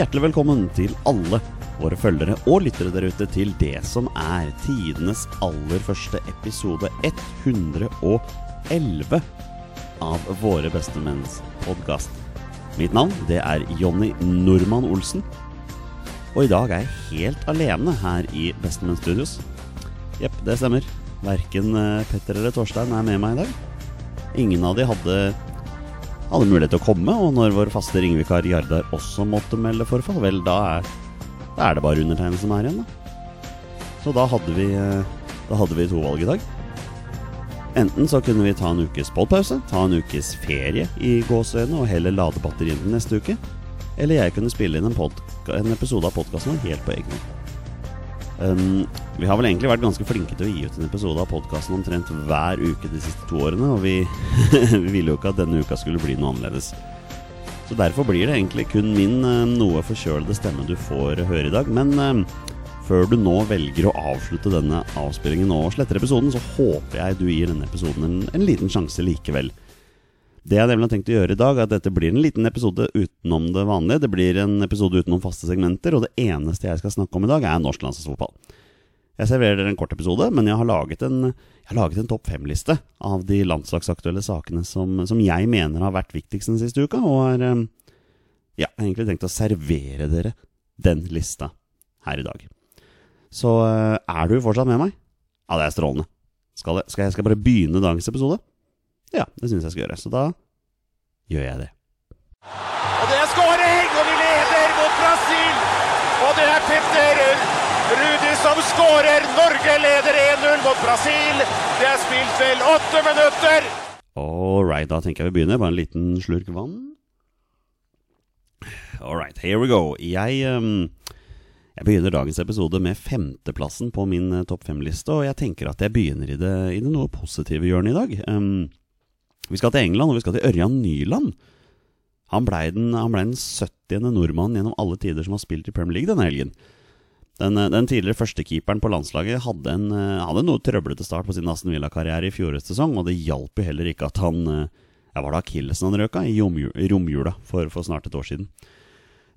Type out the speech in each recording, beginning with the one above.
hjertelig velkommen til alle våre følgere og lyttere der ute til det som er tidenes aller første episode 111 av Våre bestemenns podkast. Mitt navn det er Jonny Normann Olsen. Og i dag er jeg helt alene her i Bestemenn Studios. Jepp, det stemmer. Verken eh, Petter eller Torstein er med meg i dag. Ingen av de hadde, hadde mulighet til å komme, og når vår faste ringvikar Jardar også måtte melde forfall, vel, da er, da er det bare undertegnede som er igjen, da. Så da hadde vi, eh, da hadde vi to valg i dag. Enten så kunne vi ta en ukes podpause, ta en ukes ferie i gåseøynene og heller lade batteriene neste uke. Eller jeg kunne spille inn en, en episode av podkasten helt på egen hånd. Um, vi har vel egentlig vært ganske flinke til å gi ut en episode av podkasten omtrent hver uke de siste to årene, og vi, vi ville jo ikke at denne uka skulle bli noe annerledes. Så derfor blir det egentlig kun min uh, noe forkjølede stemme du får høre i dag. Men uh, før du nå velger å avslutte denne avspillingen og sletter episoden, så håper jeg du gir denne episoden en, en liten sjanse likevel. Det jeg nemlig har tenkt å gjøre i dag, er at dette blir en liten episode utenom det vanlige. Det blir en episode utenom faste segmenter, og det eneste jeg skal snakke om i dag, er norsk landslagsfotball. Jeg serverer dere en kort episode, men jeg har laget en, har laget en topp fem-liste av de landslagsaktuelle sakene som, som jeg mener har vært viktigst den siste uka, og eh, ja, har egentlig tenkt å servere dere den lista her i dag. Så eh, er du fortsatt med meg? Ja, det er strålende. Skal jeg, skal jeg bare begynne dagens episode? Ja, det syns jeg skal gjøre. Så da gjør jeg det. Og det er skåring, og vi leder mot Brasil. Og det er Petter Rudi som skårer. Norge leder 1-0 mot Brasil. Det er spilt vel åtte minutter. All right, da tenker jeg vi begynner. Bare en liten slurk vann. All right, here we go. Jeg, ehm, jeg begynner dagens episode med femteplassen på min eh, topp fem-liste, og jeg tenker at jeg begynner i det, i det noe positive hjørnet i dag. Vi skal til England, og vi skal til Ørjan Nyland. Han blei den, ble den 70. nordmannen gjennom alle tider som har spilt i Premier League denne helgen. Den, eh, den tidligere førstekeeperen på landslaget hadde en, eh, hadde noe trøblete start på sin Aston Villa-karriere i fjorårets sesong, og det hjalp jo heller ikke at han eh, ja, Var det akillesen han røka i romju- i romjula for, for snart et år siden?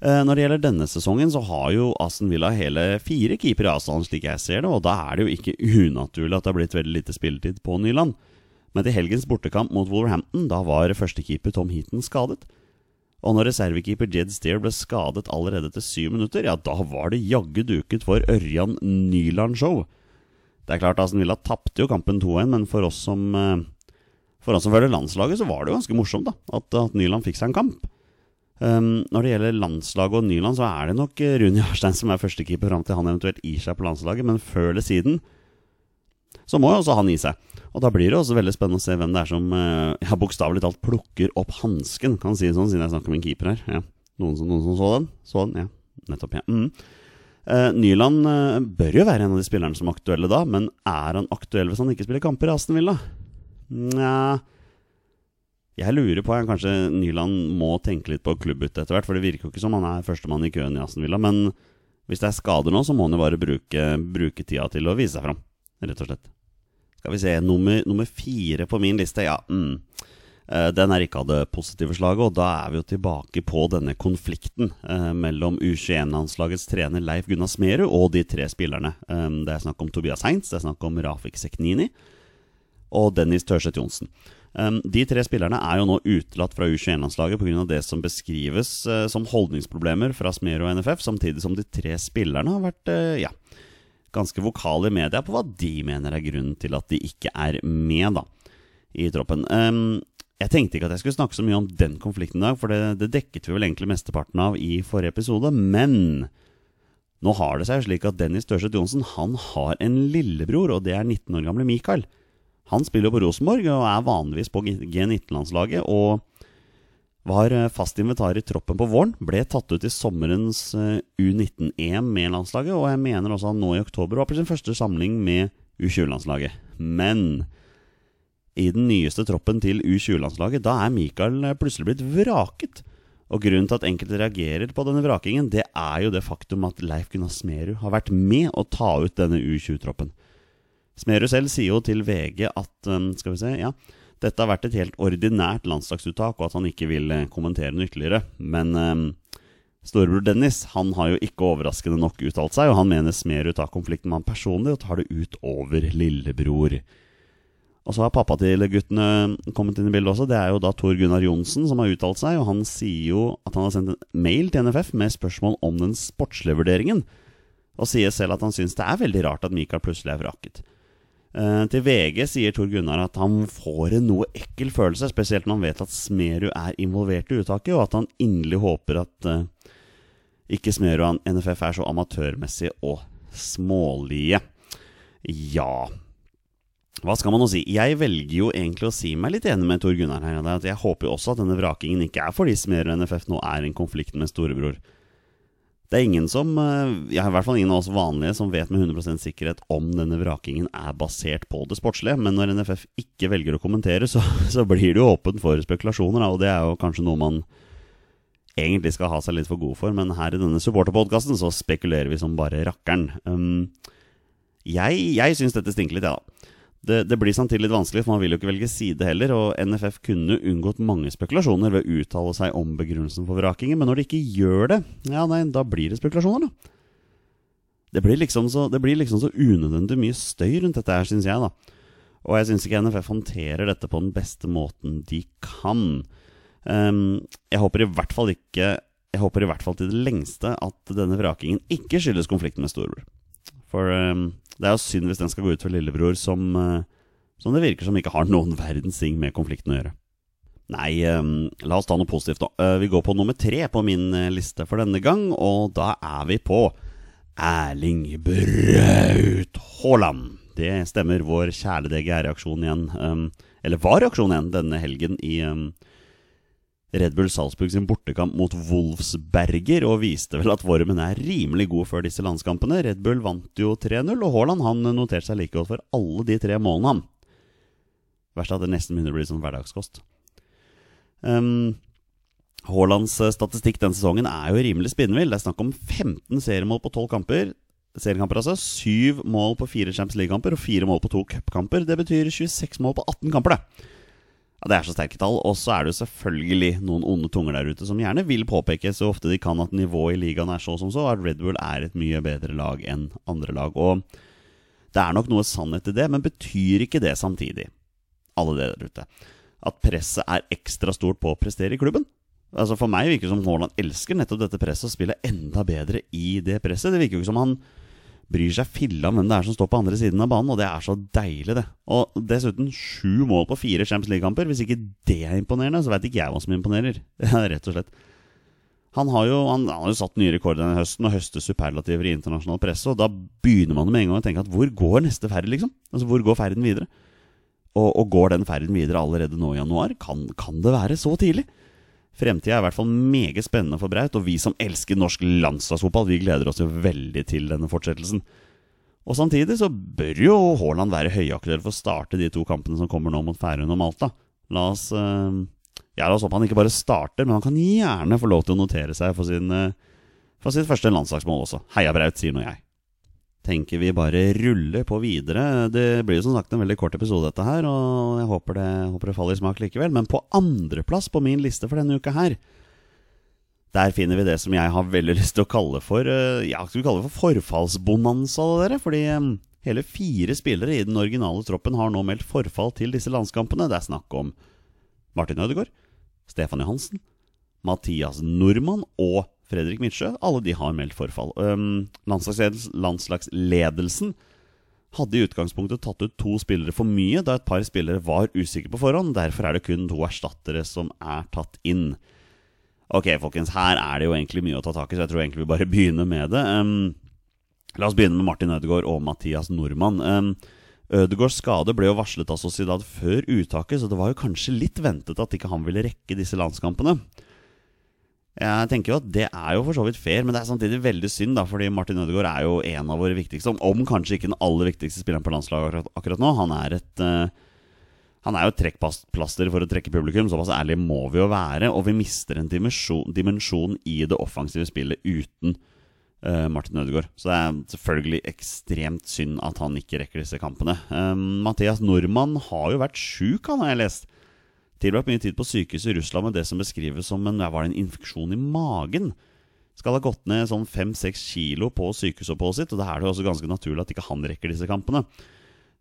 Når det gjelder denne sesongen, så har jo Aston Villa hele fire keepere i avstand, slik jeg ser det, og da er det jo ikke unaturlig at det har blitt veldig lite spilletid på Nyland. Men til helgens bortekamp mot Wolverhampton, da var førstekeeper Tom Heaton skadet. Og når reservekeeper Jed Steer ble skadet allerede etter syv minutter, ja, da var det jaggu duket for Ørjan Nyland-show. Det er klart Aston Villa tapte jo kampen 2-1, men for oss som eh, For oss som følger landslaget, så var det jo ganske morsomt da at, at Nyland fikk seg en kamp. Um, når det gjelder landslaget og Nyland, så er det nok eh, Rune Jarstein som er førstekeeper fram til han eventuelt gir seg på landslaget, men før eller siden så må jo også han gi seg. Og da blir det også veldig spennende å se hvem det er som eh, ja, bokstavelig talt plukker opp hansken, kan si det sånn, siden jeg snakker om en keeper her. Ja. Noen, som, noen som så den? Så den, ja. Nettopp, ja. Mm. Eh, Nyland eh, bør jo være en av de spillerne som er aktuelle da, men er han aktuell hvis han ikke spiller kamper i Aston Villa? Nja Jeg lurer på om kanskje Nyland må tenke litt på klubbbytte etter hvert, for det virker jo ikke som han er førstemann i køen i Aston Villa. Men hvis det er skader nå, så må han jo bare bruke, bruke tida til å vise seg fram, rett og slett. Skal vi se, nummer, nummer fire på min liste, ja. Mm. Eh, Den er ikke av det positive slaget, og da er vi jo tilbake på denne konflikten eh, mellom U21-landslagets trener Leif Gunnar Smerud og de tre spillerne. Eh, det er snakk om Tobias Heinz, det er snakk om Rafik Seknini og Dennis Tørseth Johnsen. Um, de tre spillerne er jo nå utelatt fra U21-landslaget pga. det som beskrives eh, som holdningsproblemer fra Smerud og NFF, samtidig som de tre spillerne har vært eh, ja, ganske vokale i media på hva de mener er grunnen til at de ikke er med da, i troppen. Um, jeg tenkte ikke at jeg skulle snakke så mye om den konflikten i dag, for det, det dekket vi vel egentlig mesteparten av i forrige episode. Men nå har det seg slik at Dennis Tørseth Johnsen han har en lillebror, og det er 19 år gamle Mikael. Han spiller jo på Rosenborg og er vanligvis på G19-landslaget. Og var eh, fast invitar i troppen på våren. Ble tatt ut i sommerens eh, U19-EM med landslaget. Og jeg mener også han nå i oktober var på sin første samling med U20-landslaget. Men i den nyeste troppen til U20-landslaget, da er Mikael eh, plutselig blitt vraket. Og grunnen til at enkelte reagerer på denne vrakingen, det er jo det faktum at Leif Gunnar Smerud har vært med å ta ut denne U20-troppen. Smerud selv sier jo til VG at skal vi se, ja, dette har vært et helt ordinært landslagsuttak, og at han ikke vil eh, kommentere noe ytterligere. Men um, Storebror Dennis han har jo ikke overraskende nok uttalt seg, og han mener Smerud tar konflikten med han personlig og tar det ut over lillebror. Og så har pappa til guttene kommet inn i bildet også. Det er jo da Tor Gunnar Johnsen som har uttalt seg, og han sier jo at han har sendt en mail til NFF med spørsmål om den sportslige vurderingen, og sier selv at han syns det er veldig rart at Mikael plutselig er vraket. Eh, til VG sier Tor Gunnar at han får en noe ekkel følelse, spesielt når han vet at Smerud er involvert i uttaket, og at han inderlig håper at eh, ikke Smerud og NFF er så amatørmessige og smålige. Ja hva skal man nå si? Jeg velger jo egentlig å si meg litt enig med Tor Gunnar her. At jeg håper jo også at denne vrakingen ikke er fordi Smerud og NFF nå er en konflikt med storebror. Det er ingen som, ja, i hvert fall ingen av oss vanlige som vet med 100% sikkerhet om denne vrakingen er basert på det sportslige, men når NFF ikke velger å kommentere, så, så blir det jo åpent for spekulasjoner, og det er jo kanskje noe man egentlig skal ha seg litt for god for, men her i denne supporterpodkasten så spekulerer vi som bare rakkeren. Um, jeg jeg syns dette stinker litt, jeg, ja, da. Det, det, blir samtidig litt vanskelig, for man vil jo ikke velge side heller. Og NFF kunne unngått mange spekulasjoner ved å uttale seg om begrunnelsen for vrakingen. Men når de ikke gjør det, ja nei, da blir det spekulasjoner, da. Det blir liksom så, blir liksom så unødvendig mye støy rundt dette her, syns jeg, da. Og jeg syns ikke NFF håndterer dette på den beste måten de kan. Um, jeg håper i hvert fall ikke Jeg håper i hvert fall til det lengste at denne vrakingen ikke skyldes konflikten med storebror. For um, det er jo synd hvis den skal gå ut for lillebror, som, uh, som det virker som ikke har noen verdens ting med konflikten å gjøre. Nei, um, la oss ta noe positivt, da. Uh, vi går på nummer tre på min liste for denne gang, og da er vi på Erling Braut Haaland. Det stemmer. Vår kjæledegge er reaksjonen igjen. Eller var reaksjonen igjen denne helgen i Red Bull Salzburg sin bortekamp mot Wolfsberger, og viste vel at formen er rimelig god før disse landskampene. Red Bull vant jo 3-0, og Haaland han noterte seg like godt for alle de tre målene, han. Verst at det nesten begynner å bli sånn hverdagskost. Um, Haalands eh, statistikk denne sesongen er jo rimelig spinnvill. Det er snakk om 15 seriemål på 12 kamper. Seriekamper, altså. 7 mål på 4 Champions League-kamper og 4 mål på 2 cupkamper. Det betyr 26 mål på 18 kamper, det. Ja, Det er så sterke tall. Og så er det jo selvfølgelig noen onde tunger der ute som gjerne vil påpeke så ofte de kan at nivået i ligaen er så som så, at Red Bull er et mye bedre lag enn andre lag. Og det er nok noe sannhet i det, men betyr ikke det samtidig, alle dere der ute, at presset er ekstra stort på å prestere i klubben? Altså For meg virker det som Haaland elsker nettopp dette presset og spiller enda bedre i det presset. Det virker jo ikke som han bryr seg filla om hvem det er som står på andre siden av banen, og det er så deilig, det. Og dessuten sju mål på fire Champions League-kamper. Hvis ikke det er imponerende, så veit ikke jeg hva som imponerer. Rett og slett. Han har, jo, han, han har jo satt nye rekorder denne høsten og høster superlativer i internasjonal presse, og da begynner man med en gang å tenke at hvor går neste ferd, liksom? Altså, hvor går ferden videre? Og, og går den ferden videre allerede nå i januar? Kan, kan det være så tidlig? Fremtida er i hvert fall meget spennende for Braut, og vi som elsker norsk landslagsfotball, vi gleder oss jo veldig til denne fortsettelsen. Og samtidig så bør jo Haaland være høyaktuell for å starte de to kampene som kommer nå mot Færøyene og Malta. La oss, uh, ja, la oss håpe han ikke bare starter, men han kan gjerne få lov til å notere seg for, sin, uh, for sitt første landslagsmål også. Heia Braut, sier nå jeg tenker vi bare ruller på videre. Det blir som sagt en veldig kort episode, dette her, og jeg håper det, håper det faller i smak likevel. Men på andreplass på min liste for denne uka her, der finner vi det som jeg har veldig lyst til å kalle for eh, Ja, skal vi kalle det for forfallsbonanza, dere? Fordi eh, hele fire spillere i den originale troppen har nå meldt forfall til disse landskampene. Det er snakk om Martin Ødegaard, Stefan Johansen, Mathias Nordmann og Fredrik Midtsjø, alle de har meldt forfall. Um, landslagsledelsen hadde i utgangspunktet tatt ut to spillere for mye, da et par spillere var usikre på forhånd. Derfor er det kun to erstattere som er tatt inn. Ok, folkens, her er det jo egentlig mye å ta tak i, så jeg tror egentlig vi bare begynner med det. Um, la oss begynne med Martin Ødegaard og Mathias Nordmann. Um, Ødegaards skade ble jo varslet av Sociedad før uttaket, så det var jo kanskje litt ventet at ikke han ville rekke disse landskampene. Jeg tenker jo at Det er jo for så vidt fair, men det er samtidig veldig synd. da Fordi Martin Ødegaard er jo en av våre viktigste, om kanskje ikke den aller viktigste spilleren på landslaget akkurat, akkurat nå. Han er et uh, Han er jo et trekkplaster for å trekke publikum, såpass ærlig må vi jo være. Og vi mister en dimensjon, dimensjon i det offensive spillet uten uh, Martin Ødegaard. Så det er selvfølgelig ekstremt synd at han ikke rekker disse kampene. Uh, Mathias Nordmann har jo vært sjuk, han har jeg lest. Tilbrakt mye tid på sykehus i Russland med det som beskrives som en, var det en infeksjon i magen. skal ha gått ned sånn fem-seks kilo på sykehusoppholdet sitt, og da er det også ganske naturlig at ikke han rekker disse kampene.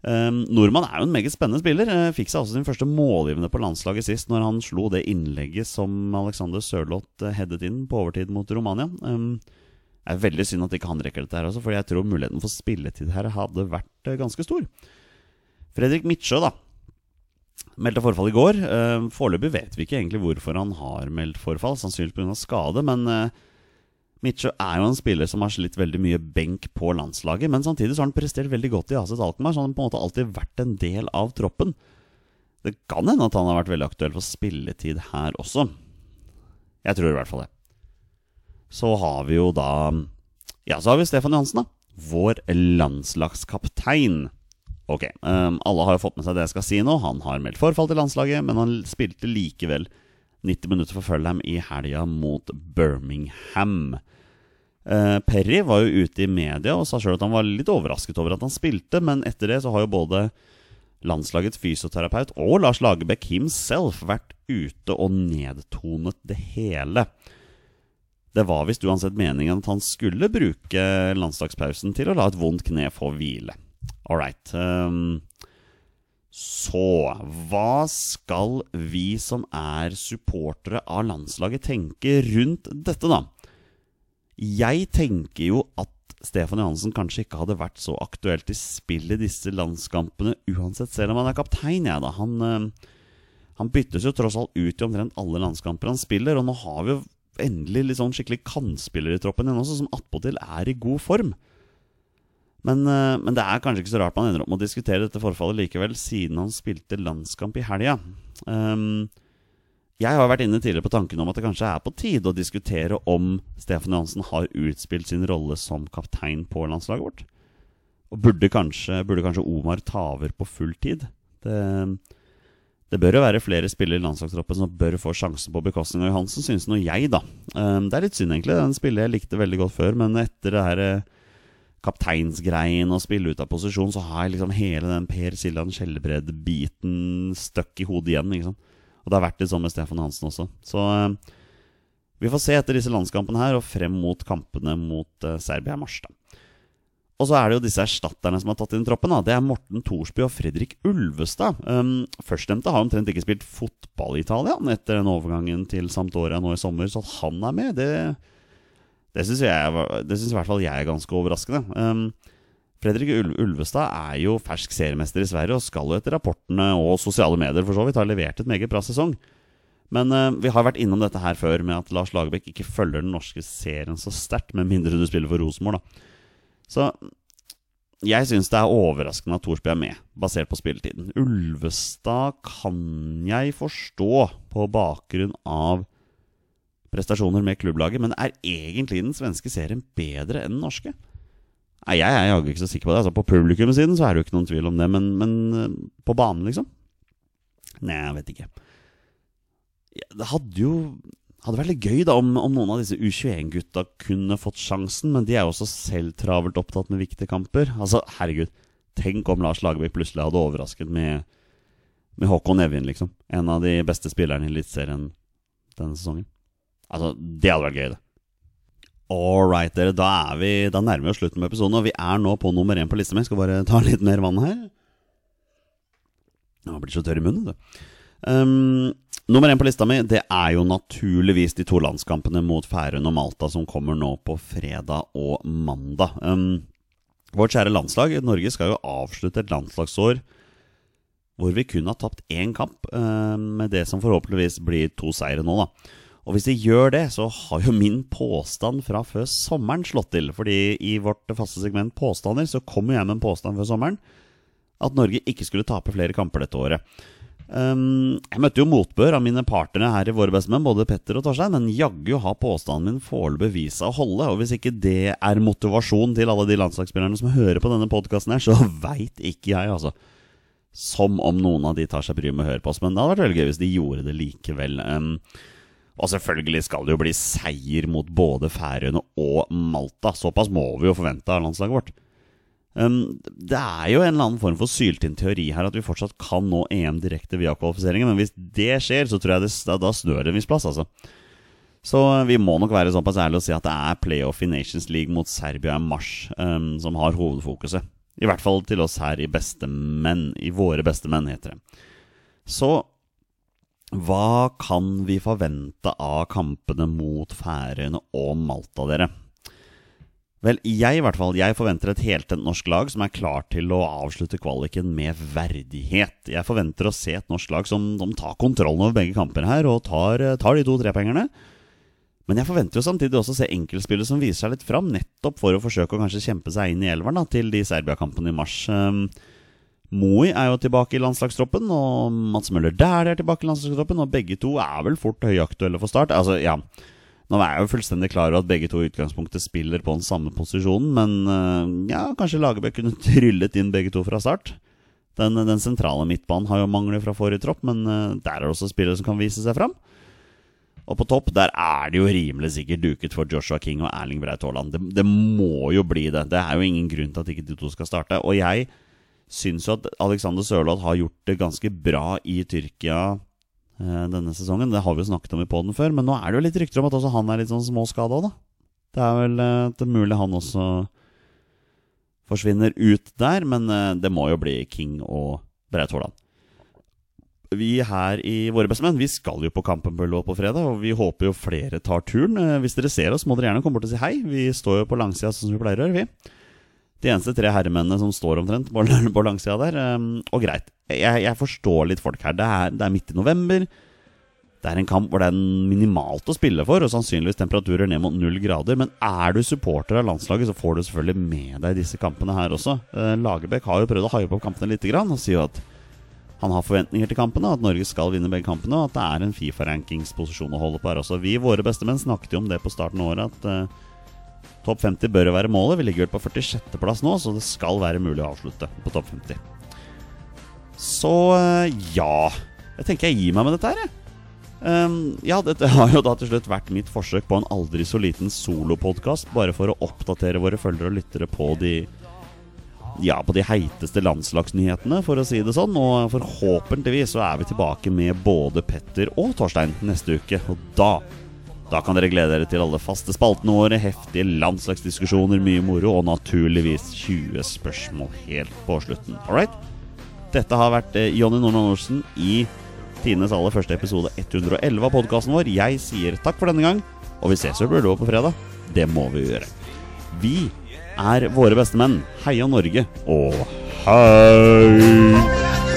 Um, Nordmann er jo en meget spennende spiller. Uh, fikk seg også sin første målgivende på landslaget sist, når han slo det innlegget som Alexander Sørloth uh, headet inn på overtid mot Romania. Um, det er veldig synd at ikke han rekker dette her, også, for jeg tror muligheten for spilletid her hadde vært uh, ganske stor. Fredrik Midtsjø, da. Meldte forfall i går. Uh, Foreløpig vet vi ikke egentlig hvorfor han har meldt forfall. Sannsynligvis pga. skade, men uh, Midtsjø er jo en spiller som har slitt veldig mye benk på landslaget. Men samtidig så har han prestert veldig godt i Aset Alkmaar, så han har på en måte alltid vært en del av troppen. Det kan hende at han har vært veldig aktuell for spilletid her også. Jeg tror i hvert fall det. Så har vi jo da Ja, så har vi Stefan Johansen, da. Vår landslagskaptein. Ok, um, alle har jo fått med seg det jeg skal si nå. Han har meldt forfall til landslaget, men han spilte likevel 90 minutter for Fulham i helga mot Birmingham. Uh, Perry var jo ute i media og sa sjøl at han var litt overrasket over at han spilte, men etter det så har jo både landslagets fysioterapeut og Lars Lagerbäck himself vært ute og nedtonet det hele. Det var visst uansett meningen at han skulle bruke landslagspausen til å la et vondt kne få hvile. All right. Um, så hva skal vi som er supportere av landslaget, tenke rundt dette, da? Jeg tenker jo at Stefan Johansen kanskje ikke hadde vært så aktuelt i spill i disse landskampene uansett, selv om han er kaptein, jeg, da. Han, øh, han byttes jo tross alt ut i omtrent alle landskamper han spiller, og nå har vi jo endelig litt sånn skikkelig kantspillere i troppen igjen også, som attpåtil er i god form. Men, øh, men, det er kanskje ikke så rart man ender opp med å diskutere dette forfallet likevel, siden han spilte landskamp i helga. Um, jeg har vært inne tidligere på tanken om at det kanskje er på tide å diskutere om Stefan Johansen har utspilt sin rolle som kaptein på landslaget vårt. Og burde kanskje, burde kanskje Omar ta over på full tid? Det, det bør jo være flere spillere i landslagstroppen som bør få sjansen på bekostning av Johansen, synes nå jeg, da. Um, det er litt synd, egentlig. Den spiller jeg likte veldig godt før, men etter det her eh, kapteinsgreien og spille ut av posisjon, så har jeg liksom hele den Per Siljan Skjelbred-biten støkk i hodet igjen. Liksom. Og det har vært litt sånn med Stefan Hansen også. Så eh, vi får se etter disse landskampene her, og frem mot kampene mot eh, Serbia i mars. da. Og så er det jo disse erstatterne som har tatt inn troppen. da. Det er Morten Thorsby og Fredrik Ulvestad. Um, Førstnevnte har omtrent ikke spilt fotball i Italia etter den overgangen til Sampdoria nå i sommer, så at han er med, det det syns i hvert fall jeg er ganske overraskende. Um, Fredrik Ulvestad er jo fersk seriemester i Sverige og skal jo etter rapportene og sosiale medier for så vidt ha levert et meget bra sesong. Men uh, vi har vært innom dette her før med at Lars Lagerbäck ikke følger den norske serien så sterkt, med mindre du spiller for Rosenborg, da. Så jeg syns det er overraskende at Thorsby er med, basert på spilletiden. Ulvestad kan jeg forstå på bakgrunn av prestasjoner med klubblaget, men er egentlig den svenske serien bedre enn den norske? Nei, Jeg er jaggu ikke så sikker på det. Altså, på publikumsiden så er det jo ikke noen tvil om det, men, men eh, på banen, liksom? Nei, jeg vet ikke. Det hadde jo hadde vært litt gøy da om, om noen av disse U21-gutta kunne fått sjansen, men de er jo også selv travelt opptatt med viktige kamper. Altså, herregud, tenk om Lars Lagerbäck plutselig hadde overrasket med, med Håkon Evjen, liksom. En av de beste spillerne i Eliteserien denne sesongen. Altså, det hadde vært gøy, det. All right, dere. Da, er vi, da nærmer vi oss slutten på episoden, og vi er nå på nummer én på lista mi. Skal bare ta litt mer vann her. Jeg blir så tørr i munnen, du. Um, nummer én på lista mi det er jo naturligvis de to landskampene mot Færøyene og Malta som kommer nå på fredag og mandag. Um, vårt kjære landslag, Norge, skal jo avslutte et landslagsår hvor vi kun har tapt én kamp, um, med det som forhåpentligvis blir to seire nå, da. Og hvis de gjør det, så har jo min påstand fra før sommeren slått til. Fordi i vårt faste segment Påstander så kommer jeg med en påstand før sommeren. At Norge ikke skulle tape flere kamper dette året. Um, jeg møtte jo motbør av mine partnere her i Våre bestemenn, både Petter og Torstein, men jaggu har påstanden min foreløpig vist seg å holde. Og hvis ikke det er motivasjon til alle de landslagsspillerne som hører på denne podkasten her, så veit ikke jeg, altså. Som om noen av de tar seg bryet med å høre på oss. Men det hadde vært veldig gøy hvis de gjorde det likevel. Um, og selvfølgelig skal det jo bli seier mot både Færøyene og Malta. Såpass må vi jo forvente av landslaget vårt. Um, det er jo en eller annen form for syltynn teori her at vi fortsatt kan nå EM direkte via kvalifiseringen, men hvis det skjer, så tror jeg det, da, da snør det en viss plass, altså. Så vi må nok være såpass ærlige og si at det er playoff i Nations League mot Serbia i mars um, som har hovedfokuset. I hvert fall til oss her i Bestemenn. I våre bestemenn, heter det. Så hva kan vi forvente av kampene mot Færøyene og Malta, dere? Vel, jeg i hvert fall, jeg forventer et heltent norsk lag som er klar til å avslutte kvaliken med verdighet. Jeg forventer å se et norsk lag som, som tar kontrollen over begge kamper her og tar, tar de to trepengerne. Men jeg forventer jo samtidig også å se enkeltspillere som viser seg litt fram, nettopp for å forsøke å kanskje kjempe seg inn i elveren da, til de Serbia-kampene i mars. Moi er jo tilbake i landslagstroppen, og Mats Møller Dæhlie er tilbake i landslagstroppen, og begge to er vel fort høyaktuelle for start. Altså, ja nå er jeg jo fullstendig klar over at begge to i utgangspunktet spiller på den samme posisjonen, men uh, ja, kanskje Lagerbäck kunne tryllet inn begge to fra start. Den, den sentrale midtbanen har jo mangler fra forrige tropp, men uh, der er det også spillere som kan vise seg fram. Og på topp der er det jo rimelig sikkert duket for Joshua King og Erling Braut Haaland. Det, det, må jo bli det. Det er jo ingen grunn til at ikke de to skal starte. Og jeg syns jo at Alexander Sørloth har gjort det ganske bra i Tyrkia Eh, denne sesongen. Det har vi jo snakket om i poden før, men nå er det jo litt rykter om at også han er litt sånn småskada òg, da. Det er vel eh, det er mulig han også forsvinner ut der, men eh, det må jo bli King og Braut Haaland. Vi her i Våre bestemenn Vi skal jo på Kampen på på fredag, og vi håper jo flere tar turen. Hvis dere ser oss, må dere gjerne komme bort og si hei. Vi står jo på langsida sånn som vi pleier å gjøre, vi. De eneste tre herremennene som står omtrent på, på langsida der. Um, og greit, jeg, jeg, forstår litt folk her. Det er, det er, midt i november. Det er en kamp hvor det er minimalt å spille for, og sannsynligvis temperaturer ned mot null grader. Men er du supporter av landslaget, så får du selvfølgelig med deg disse kampene her også. Uh, Lagerbäck har jo prøvd å hype opp kampene litt og sier jo at han har forventninger til kampene, at Norge skal vinne begge kampene, og at det er en Fifa-rankingsposisjon å holde på her også. Vi, våre bestemenn, snakket jo om det på starten av året, at uh, Topp 50 bør jo være målet. Vi ligger vel på 46.-plass nå, så det skal være mulig å avslutte på topp 50. Så eh, ja Jeg tenker jeg gir meg med dette her, jeg. Um, ja, dette har jo da til slutt vært mitt forsøk på en aldri så liten solopodkast, bare for å oppdatere våre følgere og lyttere på de ja, på de heiteste landslagsnyhetene, for å si det sånn. Og forhåpentligvis så er vi tilbake med både Petter og Torstein neste uke. Og da da kan dere glede dere til alle faste spaltene våre, heftige landslagsdiskusjoner, mye moro og naturligvis 20 spørsmål helt på slutten. All right? Dette har vært eh, Jonny Normann Olsen i Tines aller første episode 111 av podkasten vår. Jeg sier takk for denne gang, og vi ses jo Bordeaux på fredag. Det må vi gjøre. Vi er våre beste menn. Heia Norge og hei!